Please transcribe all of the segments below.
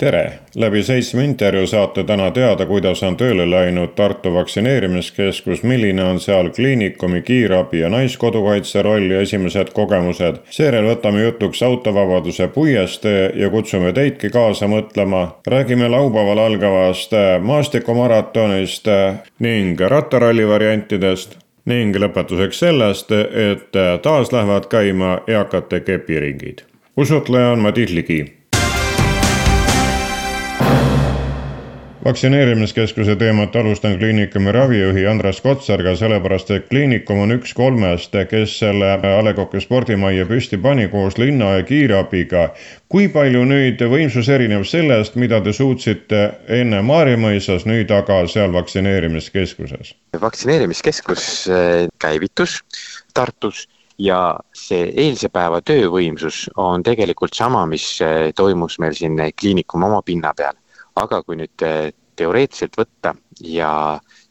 Tere, läbi seitsme intervjuu saate täna teada, kuidas on tööle läinud Tartu vaktsineerimiskeskus, milline on seal kliinikumi, kiirabi ja naiskodukaitse roll ja esimesed kogemused. seejärel võtame jutuks autovabaduse puiestee ja kutsume teidki kaasa mõtlema. räägime laupäeval algavast maastikummaratonist ning rattaralli variantidest ning lõpetuseks sellest, et taas lähevad käima eakate kepiringid. usutleja on Madis Ligi vaktsineerimiskeskuse teemat alustan kliinikumi ravijuhi Andres Kotsarga, sellepärast et kliinikum on üks kolmest, kes selle A Le Coq'i spordimajja püsti pani koos linna ja kiirabiga. kui palju nüüd võimsus erineb sellest, mida te suutsite enne Maarjamõisas, nüüd aga seal vaktsineerimiskeskuses? vaktsineerimiskeskus äh, käivitus Tartus ja see eilse päeva töövõimsus on tegelikult sama, mis äh, toimus meil siin kliinikumi oma pinna peal aga kui nüüd eh, teoreetiliselt võtta ja,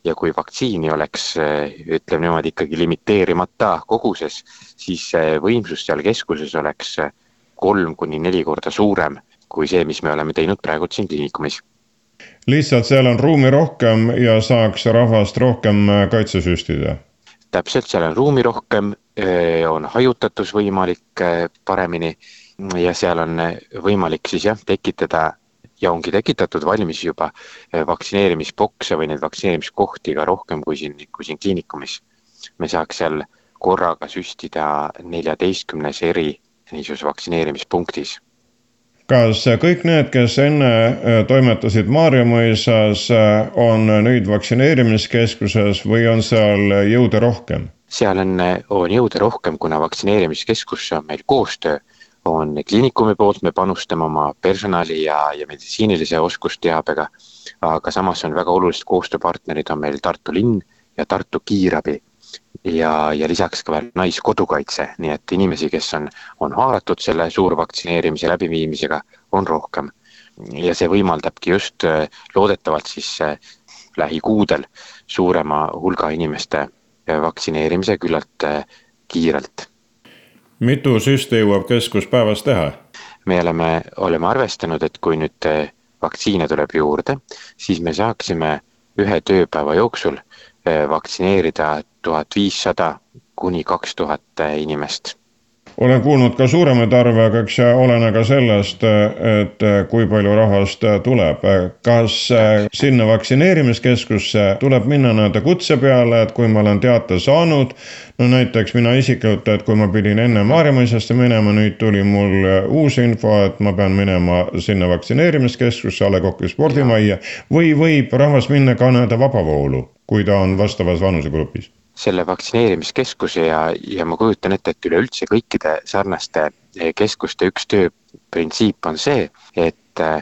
ja kui vaktsiini oleks, eh, ütleme niimoodi, ikkagi limiteerimata koguses, siis võimsus seal keskuses oleks eh, kolm kuni neli korda suurem kui see, mis me oleme teinud praegu siin kliinikumis. lihtsalt seal on ruumi rohkem ja saaks rahvast rohkem kaitse süstida? täpselt, seal on ruumi rohkem, on hajutatus võimalik paremini ja seal on võimalik siis jah, tekitada ja ongi tekitatud valmis juba eh, vaktsineerimisbokse või neid vaktsineerimiskohti ka rohkem kui siin, kui siin kliinikumis. me saaks seal korraga süstida neljateistkümnes eri niisuguses vaktsineerimispunktis kas kõik need, kes enne eh, toimetasid Maarjamõisas, eh, on nüüd vaktsineerimiskeskuses või on seal jõude rohkem? seal on, on jõude rohkem, kuna vaktsineerimiskeskus on meil koostöö on kliinikumi poolt, me panustame oma personali ja, ja meditsiinilise oskusteabega, aga samas on väga olulised koostööpartnerid, on meil Tartu linn ja Tartu kiirabi ja, ja lisaks ka veel Naiskodukaitse, nii et inimesi, kes on, on haaratud selle suurvaktsineerimise läbiviimisega, on rohkem. ja see võimaldabki just äh, loodetavalt siis äh, lähikuudel suurema hulga inimeste äh, vaktsineerimise küllalt kiirelt mitu süsti jõuab keskus päevas teha? me oleme, oleme arvestanud, et kui nüüd eh, vaktsiine tuleb juurde, siis me saaksime ühe tööpäeva jooksul eh, vaktsineerida tuhat viissada kuni kaks tuhat eh, inimest olen kuulnud ka suuremaid arve, aga eks see olene ka sellest, et kui palju rahvast tuleb. kas sinna vaktsineerimiskeskusse tuleb minna nii-öelda kutse peale, et kui ma olen teate saanud, no näiteks mina isiklikult, et kui ma pidin enne Maarjamõisasse minema, nüüd tuli mul uus info, et ma pean minema sinna vaktsineerimiskeskusse, A Le Coq'i spordimajja või võib rahvas minna ka nii-öelda vabavoolu, kui ta on vastavas vanusegrupis selle vaktsineerimiskeskuse ja, ja ma kujutan ette, et üleüldse kõikide sarnaste eh, keskuste üks tööprintsiip on see, et eh,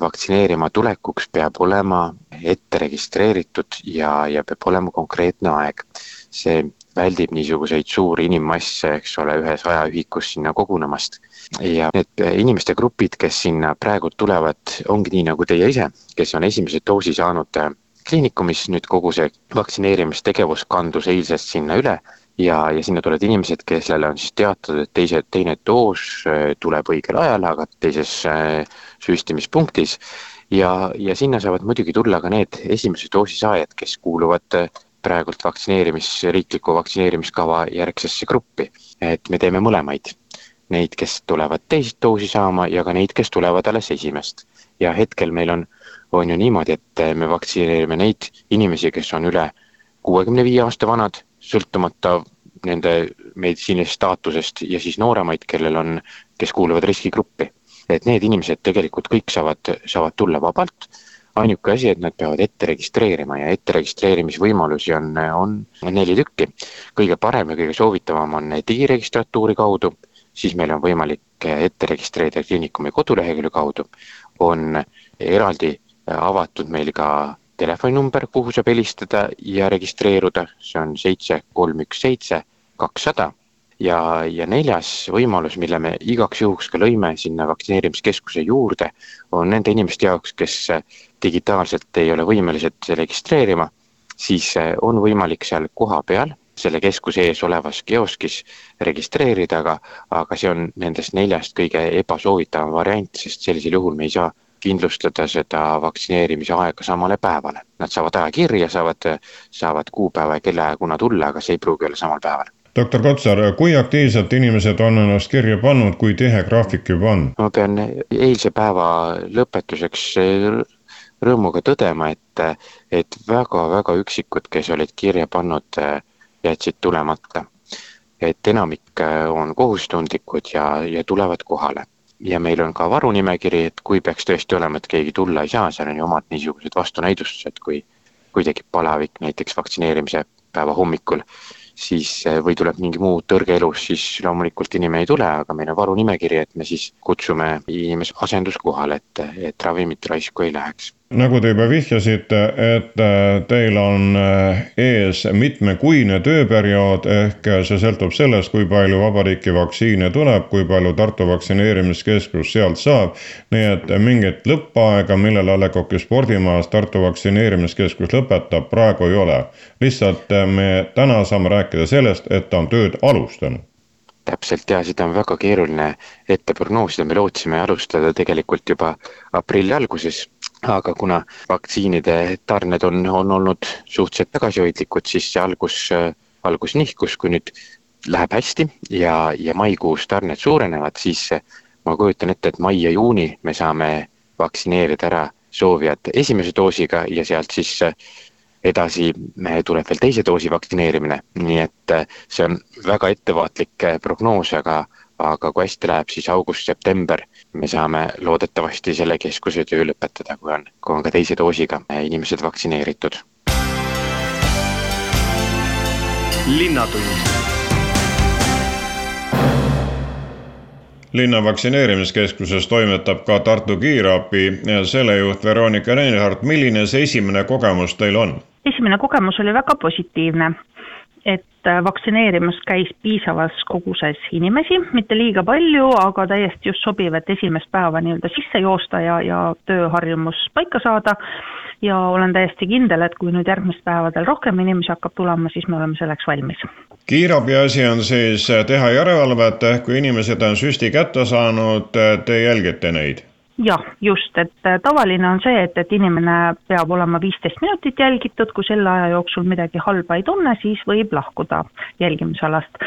vaktsineerima tulekuks peab olema ette registreeritud ja, ja peab olema konkreetne aeg. see väldib niisuguseid suuri inimmasse, eks ole, ühes ajaühikus sinna kogunemast. ja need inimeste grupid, kes sinna praegu tulevad, ongi nii nagu teie ise, kes on esimese doosi saanud eh, kliinikumis nüüd kogu see vaktsineerimistegevus kandus eilsest sinna üle ja, ja sinna tulevad inimesed, kellele on siis teatud, et teise, teine doos äh, tuleb õigel ajal, aga teises äh, süstimispunktis. ja, ja sinna saavad muidugi tulla ka need esimese doosi saajad, kes kuuluvad äh, praegult vaktsineerimis, riikliku vaktsineerimiskava järgsesse gruppi. et me teeme mõlemaid. Neid, kes tulevad teist doosi saama ja ka neid, kes tulevad alles esimest. ja hetkel meil on on ju niimoodi, et me vaktsineerime neid inimesi, kes on üle kuuekümne viie aasta vanad, sõltumata nende meditsiinilisest staatusest ja siis nooremaid, kellel on, kes kuuluvad riskigruppi. et need inimesed tegelikult kõik saavad, saavad tulla vabalt, ainuke asi, et nad peavad ette registreerima ja ette registreerimisvõimalusi on, on neli tükki. kõige parem ja kõige soovitavam on digiregistratuuri kaudu, siis meil on võimalik ette registreerida kliinikumi kodulehekülje kaudu, on eraldi avatud meil ka telefoninumber, kuhu saab helistada ja registreeruda, see on seitse kolm üks seitse kakssada ja, ja neljas võimalus, mille me igaks juhuks ka lõime sinna vaktsineerimiskeskuse juurde, on nende inimeste jaoks, kes digitaalselt ei ole võimelised registreerima, siis on võimalik seal kohapeal selle keskuse ees olevas kioskis registreerida, aga, aga see on nendest neljast kõige ebasoovitavam variant, sest sellisel juhul me ei saa kindlustada seda vaktsineerimise aega samale päevale. Nad saavad aja kirja, saavad, saavad kuupäeva ja kellaaja, kuna tulla, aga see ei pruugi olla samal päeval doktor Kotsar, kui aktiivselt inimesed on ennast kirja pannud, kui tihe graafik juba on? ma pean eilse päeva lõpetuseks rõõmuga tõdema, et, et väga-väga üksikud, kes olid kirja pannud, jätsid tulemata. et enamik on kohustundlikud ja, ja tulevad kohale ja meil on ka varunimekiri, et kui peaks tõesti olema, et keegi tulla ei saa, seal on ju omad niisugused vastunäidustused, kui kui tekib palavik näiteks vaktsineerimise päeva hommikul, siis või tuleb mingi muu tõrge elus, siis loomulikult inimene ei tule, aga meil on varunimekiri, et me siis kutsume inimese asenduskohale, et, et ravimit raisku ei läheks nagu te juba vihjasite, et äh, teil on äh, ees mitmekuine tööperiood, ehk äh, see sõltub sellest, kui palju vabariiki vaktsiine tuleb, kui palju Tartu vaktsineerimiskeskus sealt saab. nii et mingit lõppaega, millal A Le Coq'i spordimajas Tartu vaktsineerimiskeskus lõpetab, praegu ei ole. lihtsalt me täna saame rääkida sellest, et ta on tööd alustanud täpselt ja seda on väga keeruline ette prognoosida, me lootsime alustada tegelikult juba aprilli alguses, aga kuna vaktsiinide tarned on, on olnud suhteliselt tagasihoidlikud, siis see algus, algus nihkus, kui nüüd läheb hästi ja, ja maikuus tarned suurenevad, siis ma kujutan ette, et mai ja juuni me saame vaktsineerida ära soovijad esimese doosiga ja sealt siis edasi tuleb veel teise doosi vaktsineerimine, nii et äh, see on väga ettevaatlik äh, prognoos, aga aga kui hästi läheb, siis august-september me saame loodetavasti selle keskuse töö lõpetada, kui on, kui on ka teise doosiga äh, inimesed vaktsineeritud. linnatund linna vaktsineerimiskeskuses toimetab ka Tartu kiirabi selle juht Veronika Reinhardt, milline see esimene kogemus teil on? esimene kogemus oli väga positiivne, et äh, vaktsineerimas käis piisavas koguses inimesi, mitte liiga palju, aga täiesti just sobiv, et esimest päeva nii-öelda sisse joosta ja, ja tööharjumus paika saada. ja olen täiesti kindel, et kui nüüd järgmistel päevadel rohkem inimesi hakkab tulema, siis me oleme selleks valmis. kiirabi asi on siis teha järelevalvet, ehk kui inimesed on süsti kätte saanud, te jälgite neid jah, just, et äh, tavaline on see, et, et inimene peab olema viisteist minutit jälgitud, kui selle aja jooksul midagi halba ei tunne, siis võib lahkuda jälgimisalast.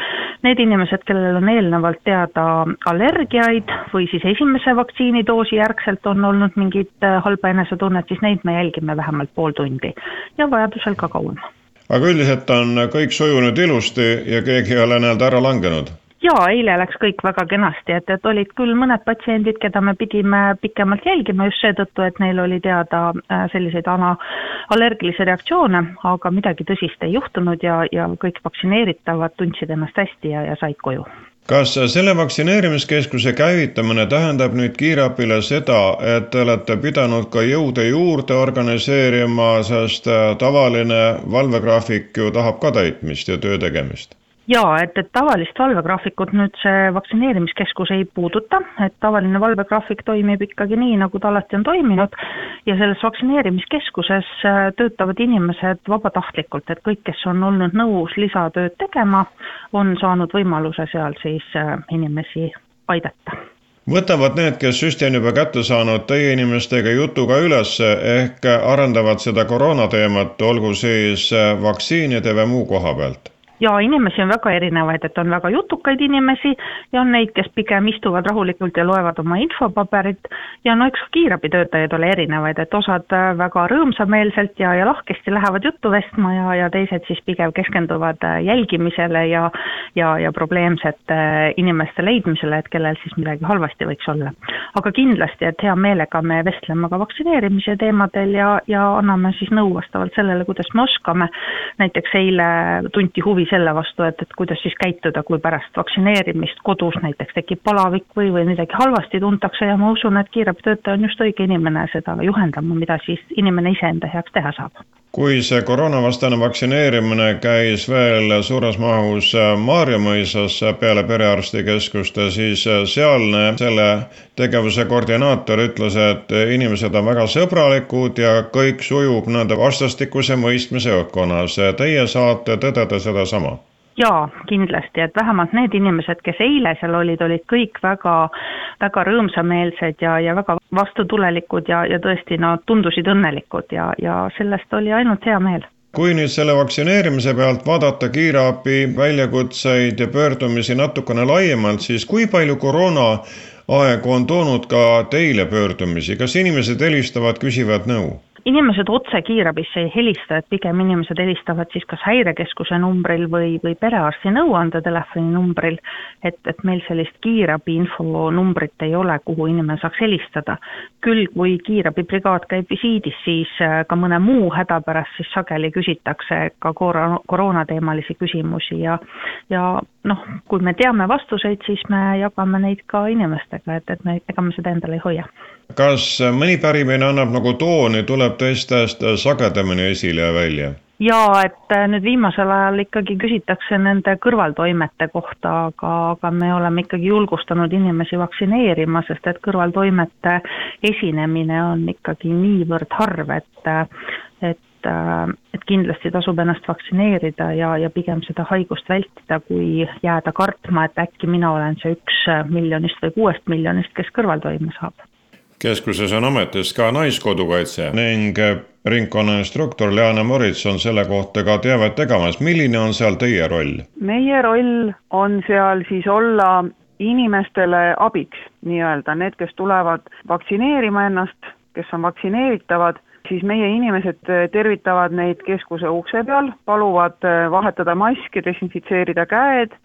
Need inimesed, kellel on eelnevalt teada allergiaid või siis esimese vaktsiinidoosi järgselt on olnud mingit äh, halba enesetunnet, siis neid me jälgime vähemalt pool tundi ja vajadusel ka kauem. aga üldiselt on kõik sujunud ilusti ja keegi ei ole nii-öelda ära langenud? Jaa, eile läks kõik väga kenasti, et, et olid küll mõned patsiendid, keda me pidime pikemalt jälgima just seetõttu, et neil oli teada äh, selliseid ana-, allergilisi reaktsioone, aga midagi tõsist ei juhtunud ja, ja kõik vaktsineeritavad tundsid ennast hästi ja, ja said koju kas selle vaktsineerimiskeskuse käivitamine tähendab nüüd kiirabile seda, et te olete pidanud ka jõude juurde organiseerima, sest äh, tavaline valvegraafik ju tahab ka täitmist ja töö tegemist? Jaa, et, et tavalist valvegraafikut nüüd see vaktsineerimiskeskus ei puuduta, et tavaline valvegraafik toimib ikkagi nii, nagu ta alati on toiminud. Ja selles vaktsineerimiskeskuses äh, töötavad inimesed vabatahtlikult, et kõik, kes on olnud nõus lisatööd tegema, on saanud võimaluse seal siis äh, inimesi aidata. Võtavad need, kes süsti on juba kätte saanud, teie inimestega jutu ka üles ehk arendavad seda koroonateemat, olgu siis äh, vaktsiinide või muu koha pealt ja inimesi on väga erinevaid, et on väga jutukaid inimesi ja on neid, kes pigem istuvad rahulikult ja loevad oma infopaberit ja no eks kiirabitöötajaid ole erinevaid, et osad äh, väga rõõmsameelselt ja, ja lahkesti lähevad juttu vestma ja, ja teised siis pigem keskenduvad äh, jälgimisele ja ja, ja probleemsete äh, inimeste leidmisele, et kellel siis midagi halvasti võiks olla. aga kindlasti, et hea meelega me vestleme ka vaktsineerimise teemadel ja, ja anname siis nõu vastavalt sellele, kuidas me oskame. näiteks eile tunti huvi selle vastu, et, et kuidas siis käituda, kui pärast vaktsineerimist kodus näiteks tekib palavik või, või midagi halvasti tuntakse ja ma usun, et kiirabitöötaja on just õige inimene seda juhendama, mida siis inimene iseenda heaks teha saab kui see koroonavastane vaktsineerimine käis veel suures mahus Maarjamõisas peale perearstikeskuste, siis sealne selle tegevuse koordinaator ütles, et inimesed on väga sõbralikud ja kõik sujub nende vastastikuse mõistmise õhkkonnas. Teie saate tõdeda sedasama jaa, kindlasti, et vähemalt need inimesed, kes eile seal olid, olid kõik väga, väga rõõmsameelsed ja, ja väga vastutulelikud ja, ja tõesti nad tundusid õnnelikud ja, ja sellest oli ainult hea meel kui nüüd selle vaktsineerimise pealt vaadata kiirabi väljakutseid ja pöördumisi natukene laiemalt, siis kui palju koroona aeg on toonud ka teile pöördumisi, kas inimesed helistavad, küsivad nõu? Inimesed otse kiirabisse ei helista, et pigem inimesed helistavad siis kas häirekeskuse numbril või, või perearsti nõuandetelefoni numbril, et, et meil sellist kiirabi infonumbrit ei ole, kuhu inimene saaks helistada. küll, kui kiirabibrigaad käib visiidis, siis äh, ka mõne muu häda pärast siis sageli küsitakse ka koroona, koroonateemalisi küsimusi ja ja noh, kui me teame vastuseid, siis me jagame neid ka inimestega, et, et me, ega me seda endale ei hoia kas mõni pärimine annab nagu tooni, tuleb teistest sagedamini esile ja välja? jaa, et äh, nüüd viimasel ajal ikkagi küsitakse nende kõrvaltoimete kohta, aga, aga me oleme ikkagi julgustanud inimesi vaktsineerima, sest et kõrvaltoimete esinemine on ikkagi niivõrd harv, et et äh, et kindlasti tasub ennast vaktsineerida ja, ja pigem seda haigust vältida, kui jääda kartma, et äkki mina olen see üks miljonist või kuuest miljonist, kes kõrvaltoime saab keskuses on ametis ka Naiskodukaitse ning ringkonnainstruktor Leana Morits on selle kohta ka teavet tegemas. milline on seal teie roll? meie roll on seal siis olla inimestele abiks nii-öelda, need, kes tulevad vaktsineerima ennast, kes on vaktsineeritavad, siis meie inimesed tervitavad neid keskuse ukse peal, paluvad vahetada maski, desinfitseerida käed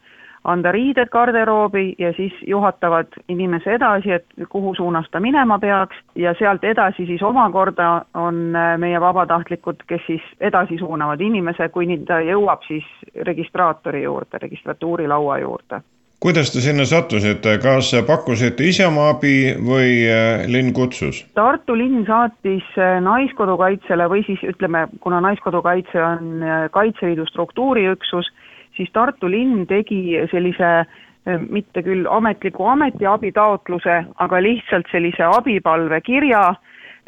anda riided garderoobi ja siis juhatavad inimese edasi, et kuhu suunas ta minema peaks. Ja sealt edasi siis omakorda on äh, meie vabatahtlikud, kes siis edasi suunavad inimese, kuni ta jõuab siis registraatori juurde, registratuurilaua juurde kuidas te sinna sattusite, kas pakkusite ise oma abi või äh, linn kutsus? Tartu linn saatis äh, Naiskodukaitsele või siis ütleme, kuna Naiskodukaitse on Kaitseliidu struktuuriüksus, siis Tartu linn tegi sellise mitte küll ametliku ametiabitaotluse, aga lihtsalt sellise abipalvekirja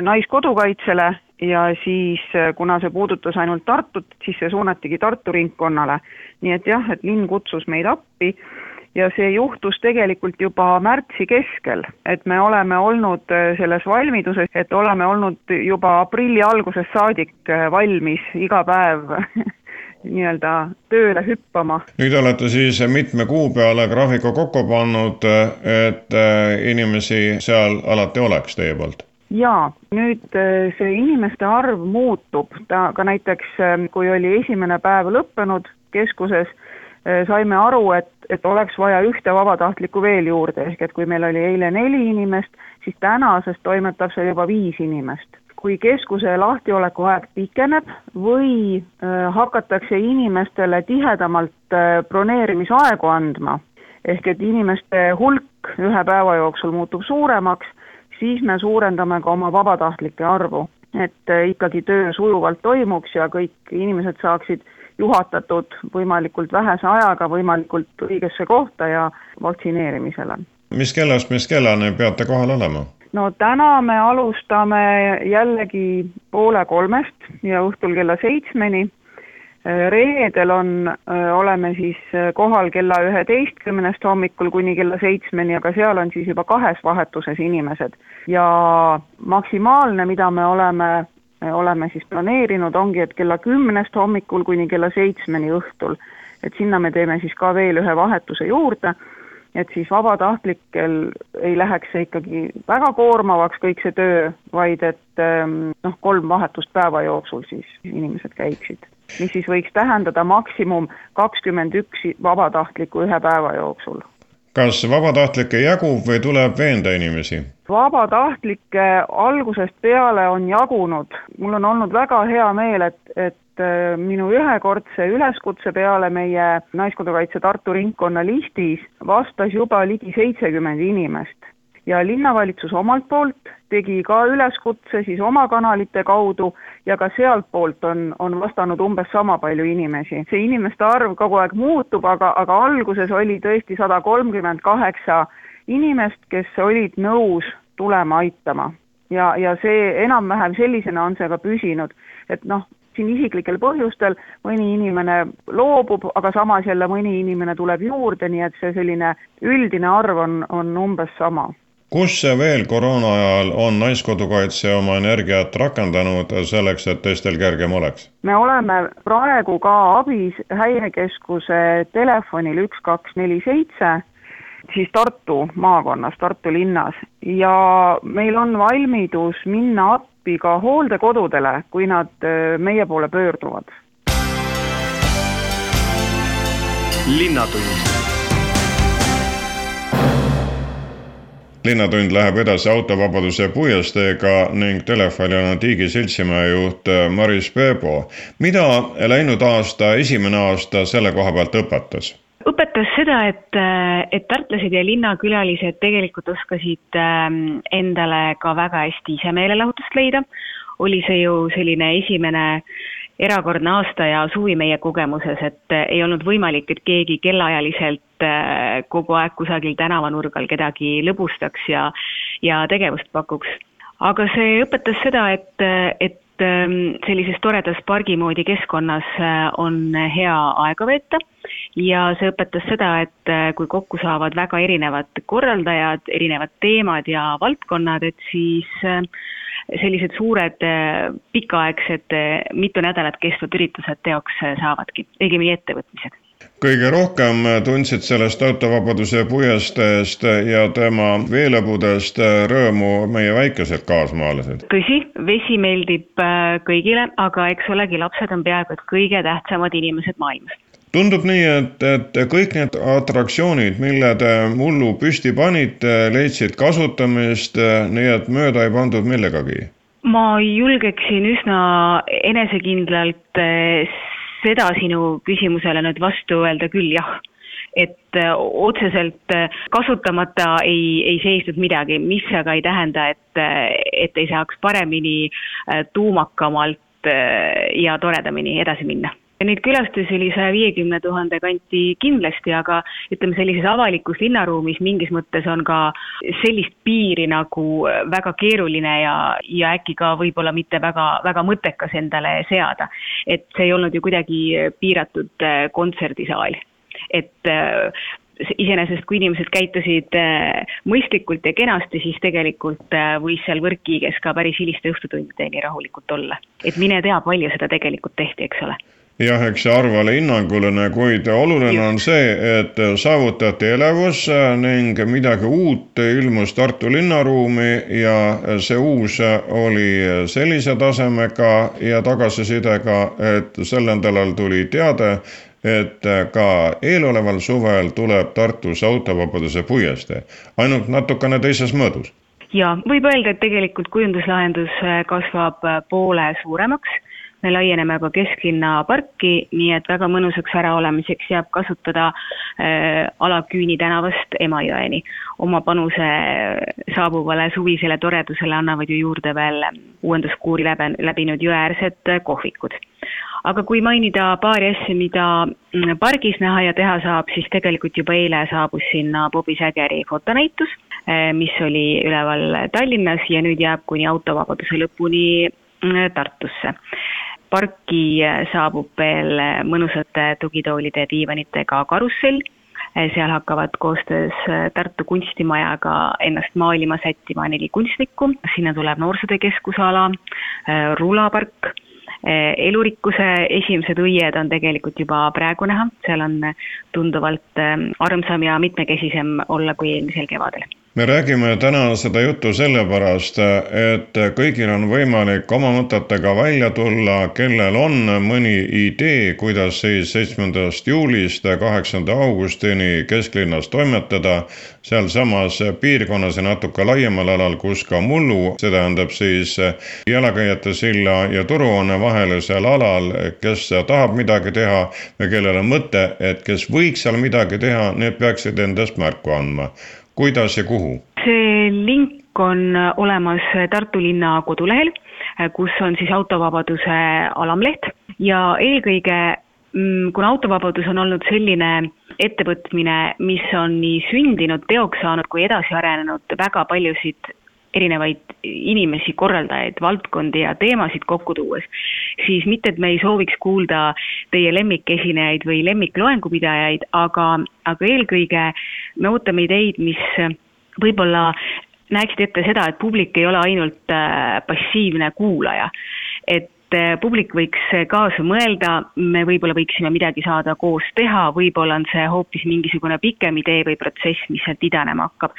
Naiskodukaitsele ja siis, kuna see puudutas ainult Tartut, siis see suunatigi Tartu ringkonnale. nii et jah, et linn kutsus meid appi ja see juhtus tegelikult juba märtsi keskel, et me oleme olnud eh, selles valmiduses, et oleme olnud juba aprilli algusest saadik valmis iga päev nii-öelda tööle hüppama. nüüd olete siis mitme kuu peale graafiku kokku pannud, et äh, inimesi seal alati oleks teie poolt? jaa, nüüd äh, see inimeste arv muutub, ta ka näiteks, kui oli esimene päev lõppenud keskuses, äh, saime aru, et, et oleks vaja ühte vabatahtlikku veel juurde, ehk et kui meil oli eile neli inimest, siis tänasest toimetab seal juba viis inimest. Kui keskuse lahtioleku aeg pikeneb või äh, hakatakse inimestele tihedamalt äh, broneerimisaegu andma, ehk et inimeste hulk ühe päeva jooksul muutub suuremaks, siis me suurendame ka oma vabatahtlike arvu, et äh, ikkagi töö sujuvalt toimuks ja kõik inimesed saaksid juhatatud võimalikult vähese ajaga võimalikult õigesse kohta ja vaktsineerimisele. mis kellast mis kellani peate kohal olema? no täna me alustame jällegi poole kolmest ja õhtul kella seitsmeni. reedel on, oleme siis kohal kella üheteistkümnest hommikul kuni kella seitsmeni, aga seal on siis juba kahes vahetuses inimesed ja maksimaalne, mida me oleme oleme siis planeerinud, ongi, et kella kümnest hommikul kuni kella seitsmeni õhtul. et sinna me teeme siis ka veel ühe vahetuse juurde et siis vabatahtlikel ei läheks see ikkagi väga koormavaks, kõik see töö, vaid et ähm, noh, kolm vahetust päeva jooksul siis inimesed käiksid. mis siis võiks tähendada maksimum kakskümmend üks vabatahtlikku ühe päeva jooksul. Kas vabatahtlikke jagub või tuleb veenda inimesi? vabatahtlikke algusest peale on jagunud, mul on olnud väga hea meel, et, et Äh, minu ühekordse üleskutse peale meie Naiskodukaitse Tartu ringkonna listis vastas juba ligi seitsekümmend inimest. Ja linnavalitsus omalt poolt tegi ka üleskutse siis oma kanalite kaudu ja ka sealtpoolt on, on vastanud umbes sama palju inimesi. see inimeste arv kogu aeg muutub, aga, aga alguses oli tõesti sada kolmkümmend kaheksa inimest, kes olid nõus tulema aitama. ja, ja see enam-vähem sellisena on see ka püsinud, et noh, siin isiklikel põhjustel mõni inimene loobub, aga samas jälle mõni inimene tuleb juurde, nii et see selline üldine arv on, on umbes sama kus veel koroona ajal on Naiskodukaitse oma energiat rakendanud selleks, et teistel kergem oleks? me oleme praegu ka abis Häirekeskuse telefonil üks, kaks, neli, seitse, siis Tartu maakonnas, Tartu linnas ja meil on valmidus minna appi appi ka hooldekodudele, kui nad äh, meie poole pöörduvad. linnatund linnatund läheb edasi autovabaduse puiesteega ning telefoni on Tiigi seltsimäe juht äh, Maris Peebo. mida läinud aasta, esimene aasta selle koha pealt õpetas? õpetas seda, et, et tartlased ja linnakülalised tegelikult oskasid ähm, endale ka väga hästi ise meelelahutust leida. oli see ju selline esimene erakordne aasta ja suvi meie kogemuses, et ei olnud võimalik, et keegi kellaajaliselt äh, kogu aeg kusagil tänavanurgal kedagi lõbustaks ja, ja tegevust pakuks. aga see õpetas seda, et, et Ähm, sellises toredas pargi moodi keskkonnas äh, on hea aega veeta ja see õpetas seda, et äh, kui kokku saavad väga erinevad korraldajad, erinevad teemad ja valdkonnad, et siis sellised suured pikaaegsed, mitu nädalat kestvad üritused teoks saavadki, õigemini ettevõtmised kõige rohkem tundsid sellest autovabaduse puiesteest ja tema veelõbudest rõõmu meie väikesed kaasmaalased. tõsi, vesi meeldib äh, kõigile, aga eks olegi, lapsed on peaaegu et kõige tähtsamad inimesed maailmas tundub nii, et, et kõik need atraktsioonid, mille te mullu püsti panite, leidsid kasutamist, nii et mööda ei pandud millegagi? ma julgeksin üsna enesekindlalt äh, seda sinu küsimusele nüüd vastu öelda küll jah. Et äh, otseselt äh, kasutamata ei, ei seisnud midagi, mis aga ei tähenda, et, äh, et ei saaks paremini, tuumakamalt ja toredamini edasi minna Neid külastusi oli saja viiekümne tuhande kanti kindlasti, aga ütleme, sellises avalikus linnaruumis mingis mõttes on ka sellist piiri nagu väga keeruline ja, ja äkki ka võib-olla mitte väga, väga mõttekas endale seada. et see ei olnud ju kuidagi piiratud äh, kontserdisaal, et äh, iseenesest, kui inimesed käitusid äh, mõistlikult ja kenasti, siis tegelikult võis seal võrkkiiges ka päris hiliste õhtutundideni rahulikult olla. et mine tea, palju seda tegelikult tehti, eks ole jah, eks see arv ole hinnanguline, kuid oluline on see, et saavutati elevus ning midagi uut ilmus Tartu linnaruumi ja see uus oli sellise tasemega ja tagasisidega, et sel nädalal tuli teade, et ka eeloleval suvel tuleb Tartus autovabaduse puiestee, ainult natukene teises mõõdus. ja võib öelda, et tegelikult kujunduslahendus kasvab poole suuremaks me laieneme ka kesklinna parki, nii et väga mõnusaks äraolemiseks jääb kasutada äh, alaküüni tänavast Emajõeni. oma panuse saabuvale suvisele toredusele annavad ju juurde veel uuenduskuuri läbe, läbinud jõeäärsed kohvikud aga kui mainida paari asja, mida mm, pargis näha ja teha saab, siis tegelikult juba eile saabus sinna Bobi Sägeri fotonäitus, äh, mis oli üleval Tallinnas ja nüüd jääb kuni autovabaduse lõpuni mm, Tartusse parki saabub veel mõnusate tugitoolide ja diivanitega karussell, seal hakkavad koostöös Tartu kunstimajaga ennast maalima sättima neli kunstnikku, sinna tuleb noorsootöö keskusala, rulapark, elurikkuse esimesed õied on tegelikult juba praegu näha, seal on tunduvalt armsam ja mitmekesisem olla kui eelmisel kevadel me räägime täna seda juttu sellepärast, et kõigil on võimalik oma mõtetega välja tulla, kellel on mõni idee, kuidas siis seitsmendast juulist kaheksanda augustini kesklinnas toimetada, sealsamas piirkonnas ja natuke laiemal alal, kus ka mullu, see tähendab siis jalakäijate silla ja turuhoone vahelisel alal, kes tahab midagi teha ja kellel on mõte, et kes võiks seal midagi teha, need peaksid endast märku andma kuidas ja kuhu? see link on olemas Tartu linna kodulehel, kus on siis autovabaduse alamleht ja eelkõige mm, kuna autovabadus on olnud selline ettevõtmine, mis on nii sündinud, teoks saanud kui edasi arenenud väga paljusid erinevaid inimesi, korraldajaid, valdkondi ja teemasid kokku tuues, siis mitte, et me ei sooviks kuulda teie lemmikesinejaid või lemmikloengupidajaid, aga, aga eelkõige me ootame ideid, mis võib-olla näeksid ette seda, et publik ei ole ainult äh, passiivne kuulaja. et äh, publik võiks kaasa mõelda, me võib-olla võiksime midagi saada koos teha, võib-olla on see hoopis mingisugune pikem idee või protsess, mis sealt idanema hakkab.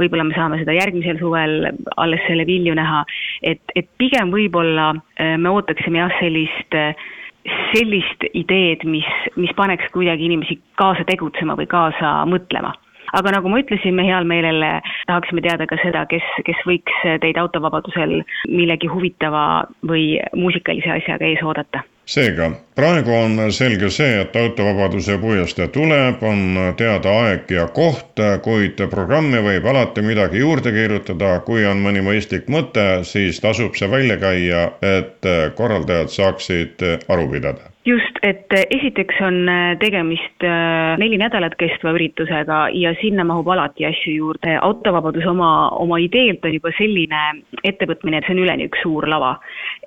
võib-olla me saame seda järgmisel suvel alles selle vilju näha, et, et pigem võib-olla äh, me ootaksime jah, sellist sellist ideed, mis, mis paneks kuidagi inimesi kaasa tegutsema või kaasa mõtlema aga nagu ma ütlesin, me heal meelel tahaksime teada ka seda, kes, kes võiks teid autovabadusel millegi huvitava või muusikalise asjaga ees oodata. Seega, praegu on selge see, et autovabaduse puiestee tuleb, on teada aeg ja koht, kuid programmi võib alati midagi juurde kirjutada, kui on mõni mõistlik mõte, siis tasub see välja käia, et korraldajad saaksid aru pidada just, et äh, esiteks on äh, tegemist äh, neli nädalat kestva üritusega ja sinna mahub alati asju juurde. autovabadus oma, oma ideelt on juba selline ettevõtmine, et see on üleni üks suur lava.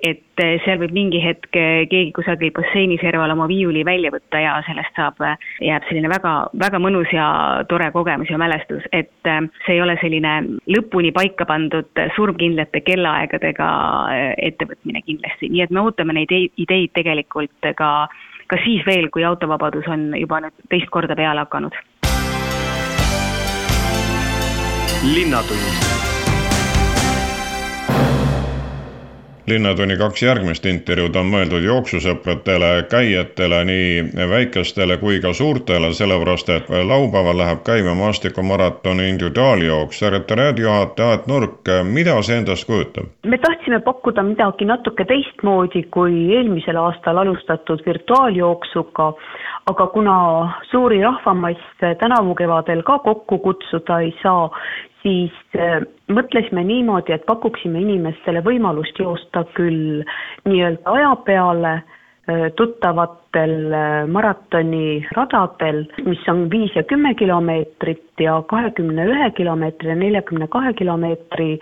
et seal võib mingi hetk keegi kusagil basseini serval oma viiuli välja võtta ja sellest saab, jääb selline väga, väga mõnus ja tore kogemus ja mälestus, et see ei ole selline lõpuni paika pandud surmkindlate kellaaegadega ettevõtmine kindlasti, nii et me ootame neid ideid tegelikult ka ka siis veel, kui autovabadus on juba nüüd teist korda peale hakanud. linnatund linnatunni kaks järgmist intervjuud on mõeldud jooksusõpradele, käijatele, nii väikestele kui ka suurtele, sellepärast et laupäeval läheb käima maastikumaratoni individuaaljooks. sekretäriaadijuhataja Aet Nurk, mida see endast kujutab? me tahtsime pakkuda midagi natuke teistmoodi kui eelmisel aastal alustatud virtuaaljooksuga, aga kuna suuri rahvamasse tänavu kevadel ka kokku kutsuda ei saa, siis äh, mõtlesime niimoodi, et pakuksime inimestele võimalust joosta küll nii-öelda aja peale äh, tuttavatel äh, maratoniradadel, mis on viis ja kümme kilomeetrit ja kahekümne ühe kilomeetri ja neljakümne kahe kilomeetri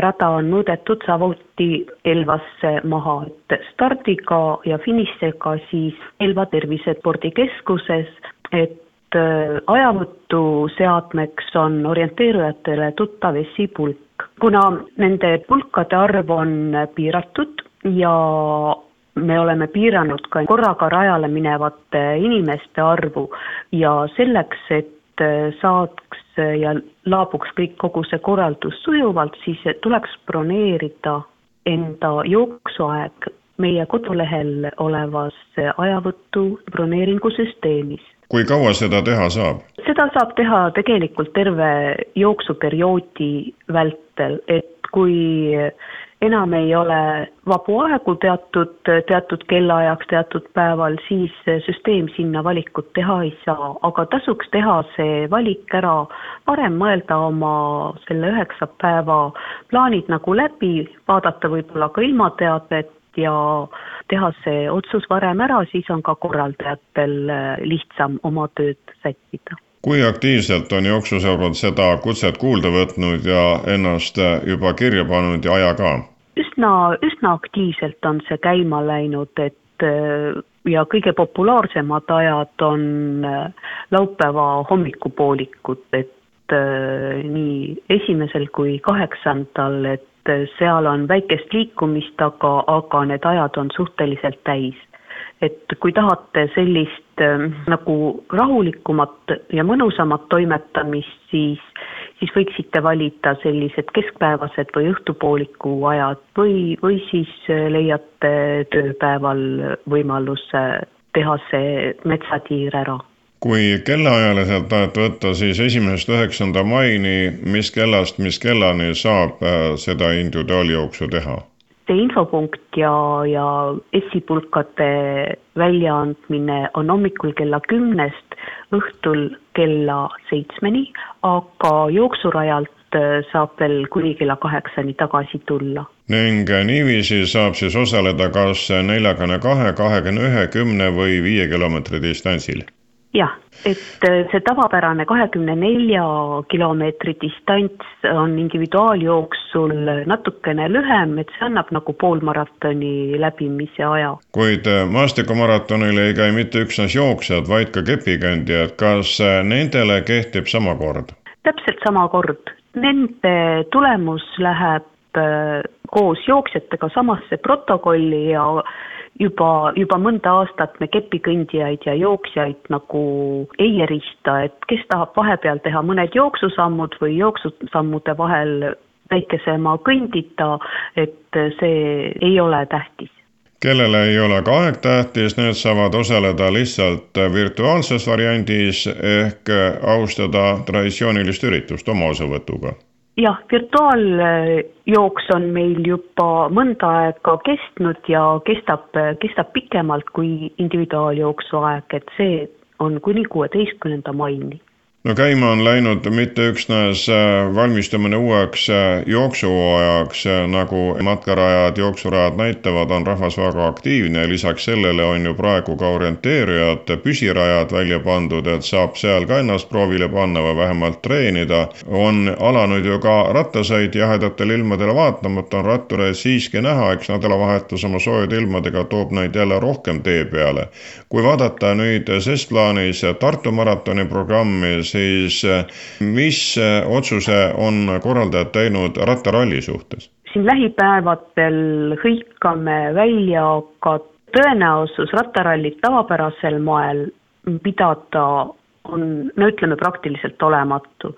rada on mõõdetud samuti Elvasse maha, et stardiga ja finišiga siis Elva Tervisespordikeskuses, et Äh, ajavõtuseadmeks on orienteerujatele tuttav esipulk. kuna nende pulkade arv on piiratud ja me oleme piiranud ka korraga rajale minevate inimeste arvu ja selleks, et saaks ja laabuks kõik, kogu see korraldus sujuvalt, siis tuleks broneerida enda jooksuaeg meie kodulehel olevas ajavõtu broneeringusüsteemis kui kaua seda teha saab? seda saab teha tegelikult terve jooksuperioodi vältel, et kui enam ei ole vabu aegu teatud, teatud kellaajaks, teatud päeval, siis süsteem sinna valikut teha ei saa, aga tasuks teha see valik ära, varem mõelda oma selle üheksa päeva plaanid nagu läbi, vaadata võib-olla ka ilmateadet ja teha see otsus varem ära, siis on ka korraldajatel äh, lihtsam oma tööd sättida kui aktiivselt on jooksusõbrad seda kutset kuulda võtnud ja ennast äh, juba kirja pannud ja aja ka? üsna, üsna aktiivselt on see käima läinud, et äh, ja kõige populaarsemad ajad on laupäeva hommikupoolikud, et nii esimesel kui kaheksandal, et et seal on väikest liikumist, aga, aga need ajad on suhteliselt täis. et kui tahate sellist äh, nagu rahulikumat ja mõnusamat toimetamist, siis, siis võiksite valida sellised keskpäevased või õhtupooliku ajad või, või siis leiate tööpäeval võimaluse teha see metsatiir ära kui kellaajaliselt tahate võtta, siis esimesest üheksanda maini, mis kellast mis kellani saab äh, seda individuaaljooksu teha? see infopunkt ja, ja esipulkade väljaandmine on hommikul kella kümnest õhtul kella seitsmeni, aga jooksurajalt saab veel kuni kella kaheksani tagasi tulla. ning niiviisi saab siis osaleda kas neljakümne kahe, kahekümne ühe, kümne või viie kilomeetri distantsil? Jah, et äh, see tavapärane kahekümne nelja kilomeetri distants on individuaaljooksul natukene lühem, et see annab nagu poolmaratoni läbimise aja. kuid äh, maastikumaratonil ei käi mitte üksnes jooksjad, vaid ka kepikandjad, kas äh, nendele kehtib sama kord? täpselt sama kord, nende tulemus läheb koos jooksjatega samasse protokolli ja juba, juba mõnda aastat me kepikõndjaid ja jooksjaid nagu ei erista, et kes tahab vahepeal teha mõned jooksusammud või jooksusammude vahel väikesema kõndita, et see ei ole tähtis. Kellele ei ole ka aeg tähtis, need saavad osaleda lihtsalt virtuaalses variandis ehk austada traditsioonilist üritust oma osavõtuga jah, virtuaaljooks on meil juba mõnda aega kestnud ja kestab, kestab pikemalt kui individuaaljooksu aeg, et see on kuni kuueteistkümnenda maini no käima on läinud mitte üksnes äh, valmistumine uueks äh, jooksuhooajaks, äh, nagu matkarajad, jooksurajad näitavad, on rahvas väga aktiivne, lisaks sellele on ju praegu ka orienteerijad, püsirajad välja pandud, et saab seal ka ennast proovile panna või vähemalt treenida. on alanud ju ka rattasõit jahedatele ilmadele vaatamata on rattureid siiski näha, eks nädalavahetus oma soojade ilmadega toob neid jälle rohkem tee peale. kui vaadata nüüd ses plaanis Tartu maratoni programmi, siis eh, mis eh, otsuse on korraldajad teinud rattaralli suhtes? siin lähipäevadel hõikame välja ka tõenäosus rattarallit tavapärasel moel pidada on, no ütleme, praktiliselt olematu.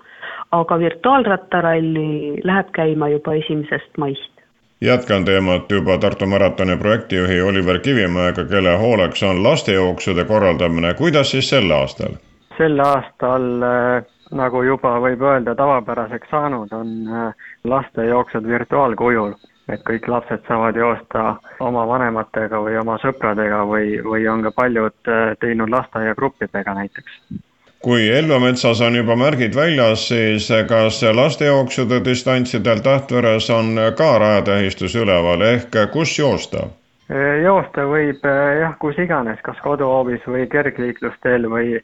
aga virtuaalrattaralli läheb käima juba esimesest maist jätkan teemat juba Tartu maratoni projektijuhi Oliver Kivimäega, kelle hooleks on lastejooksude korraldamine. kuidas siis sel aastal? Sel aastal äh, nagu juba võib öelda tavapäraseks saanud, on äh, lastejooksud virtuaalkujul. et kõik lapsed saavad joosta oma vanematega või oma sõpradega või, või on ka paljud äh, teinud lasteaiagruppidega näiteks kui Elva metsas on juba märgid väljas, siis kas lastejooksude distantsidel Tähtveres on ka rajatähistus üleval ehk kus joosta? joosta võib jah, kus iganes, kas koduhoovis või kergliiklusteel või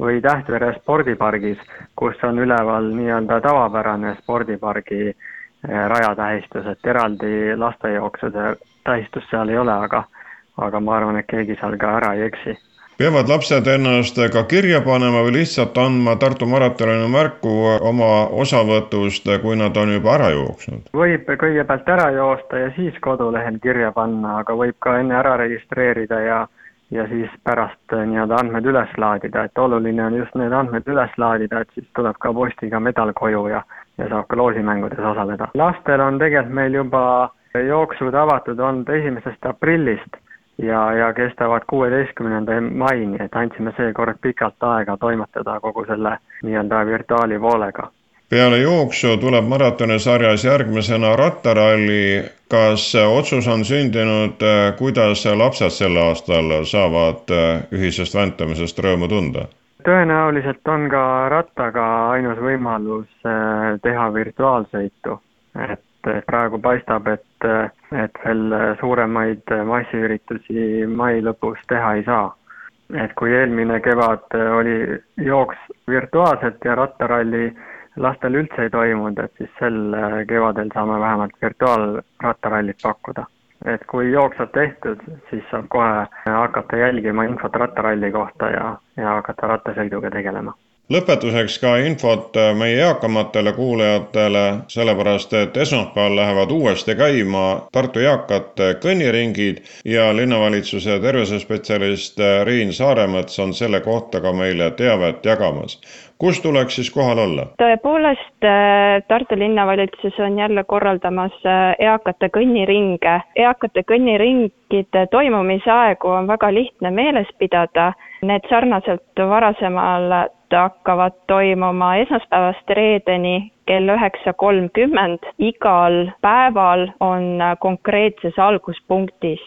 või Tähtvere spordipargis, kus on üleval nii-öelda tavapärane spordipargi eh, rajatähistus, et eraldi lastejooksude tähistust seal ei ole, aga aga ma arvan, et keegi seal ka ära ei eksi peavad lapsed ennast ka kirja panema või lihtsalt andma Tartu maratonile märku oma osavõtust, kui nad on juba ära jooksnud? võib kõigepealt ära joosta ja siis kodulehel kirja panna, aga võib ka enne ära registreerida ja ja siis pärast äh, nii-öelda andmed üles laadida, et oluline on just need andmed üles laadida, et siis tuleb ka postiga medal koju ja, ja saab ka loosimängudes osaleda. lastel on tegelikult meil juba jooksud avatud olnud esimesest aprillist ja, ja kestavad kuueteistkümnenda maini, et andsime seekord pikalt aega toimetada kogu selle nii-öelda virtuaalipoolega peale jooksu tuleb maratonisarjas järgmisena rattaralli. kas otsus on sündinud, kuidas lapsed sel aastal saavad ühisest väntamisest rõõmu tunda? tõenäoliselt on ka rattaga ainus võimalus eh, teha virtuaalsõitu, et praegu paistab, et, et veel suuremaid massiüritusi mai lõpus teha ei saa. et kui eelmine kevad oli jooks virtuaalselt ja rattaralli lastel üldse ei toimunud, et siis sel äh, kevadel saame vähemalt virtuaalrattarallit pakkuda. et kui jooks saab tehtud, siis saab kohe hakata jälgima infot rattaralli kohta ja, ja hakata rattasõiduga tegelema lõpetuseks ka infot meie eakamatele kuulajatele, sellepärast et esmaspäeval lähevad uuesti käima Tartu eakate kõnniringid ja linnavalitsuse tervisespetsialist Riin Saaremets on selle kohta ka meile teavet jagamas kus tuleks siis kohal olla? tõepoolest, äh, Tartu linnavalitsus on jälle korraldamas äh, eakate kõnniringe. eakate kõnniringide toimumise aegu on väga lihtne meeles pidada. Need sarnaselt varasemalt hakkavad toimuma esmaspäevast reedeni kell üheksa kolmkümmend igal päeval on konkreetses alguspunktis.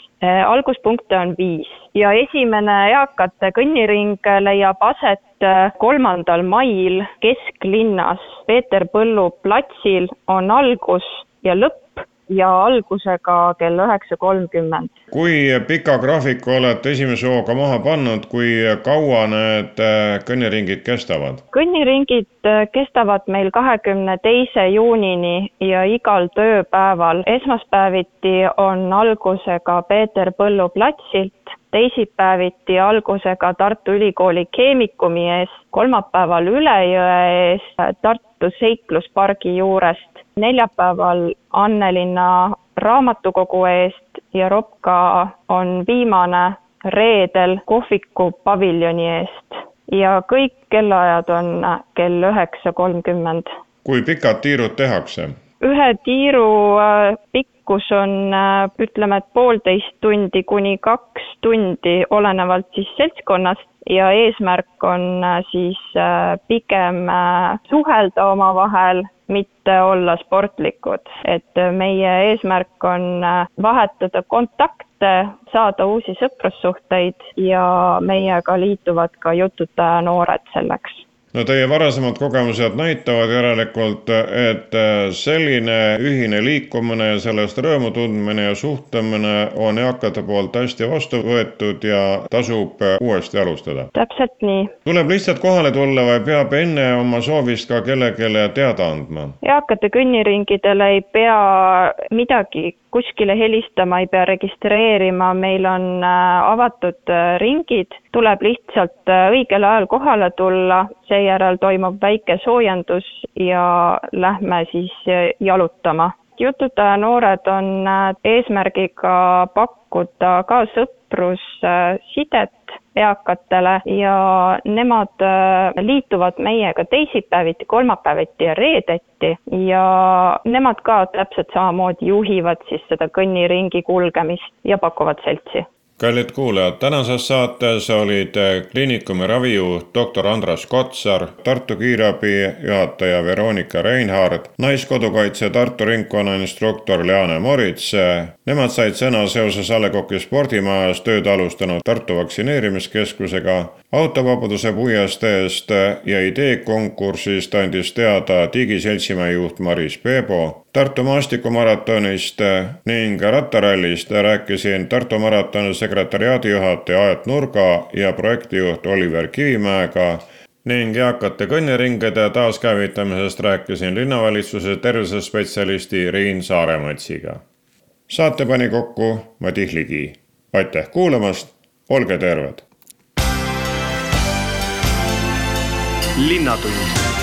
alguspunkte on viis ja esimene eakate kõnniring leiab aset kolmandal mail kesklinnas Peeter Põllu platsil on algus ja lõpp ja algusega kell üheksa kolmkümmend. kui pika graafiku olete esimese hooga maha pannud, kui kaua need äh, kõnniringid kestavad? kõnniringid äh, kestavad meil kahekümne teise juunini ja igal tööpäeval. esmaspäeviti on algusega Peeter Põllu platsilt, teisipäeviti algusega Tartu Ülikooli keemikumi ees, kolmapäeval Üle jõe ees Tartu seikluspargi juurest neljapäeval Annelinna raamatukogu eest ja Ropka on viimane reedel kohviku paviljoni eest ja kõik kellaajad on kell üheksa kolmkümmend. kui pikad tiirud tehakse? ühe tiiru äh, pikkus on äh, ütleme, et poolteist tundi kuni kaks tundi, olenevalt siis seltskonnast ja eesmärk on äh, siis pigem suhelda omavahel mitte olla sportlikud, et meie eesmärk on äh, vahetada kontakte, saada uusi sõprussuhteid ja meiega liituvad ka jututaja noored selleks no teie varasemad kogemused näitavad järelikult, et selline ühine liikumine ja sellest rõõmu tundmine ja suhtlemine on eakate poolt hästi vastu võetud ja tasub uuesti alustada. täpselt nii. tuleb lihtsalt kohale tulla või peab enne oma soovist ka kellelegi teada andma? eakate kõnniringidele ei pea midagi kuskile helistama, ei pea registreerima, meil on äh, avatud äh, ringid, tuleb lihtsalt äh, õigel ajal kohale tulla, seejärel toimub väike soojendus ja lähme siis jalutama. Jututaja noored on eesmärgiga pakkuda ka sõprussidet eakatele ja nemad äh, liituvad meiega teisipäeviti, kolmapäeviti ja reedeti ja nemad ka täpselt samamoodi juhivad siis seda kõnniringi kulgemist ja pakuvad seltsi kallid kuulajad, tänases saates olid kliinikumi ravijuht doktor Andras Kotsar, Tartu kiirabi juhataja Veronika Reinhard, Naiskodukaitse Tartu ringkonna instruktor Leane Morits. Nemad said sõna seoses A Le Coq'i spordimajas tööd alustanud Tartu vaktsineerimiskeskusega autovabaduse puiesteest ja ideekonkursist andis teada digiseltsimäe juht Maris Peebo. Tartu maastikumaratonist ning rattarallist rääkisin Tartu maratoni sekretäriaadi juhataja Aet Nurga ja projektijuht Oliver Kivimäega ning eakate kõnniringede taaskäivitamisest rääkisin linnavalitsuse tervisespetsialisti Riin Saaremätsiga. saate pani kokku Madis Ligi. aitäh kuulamast, olge terved! linnatund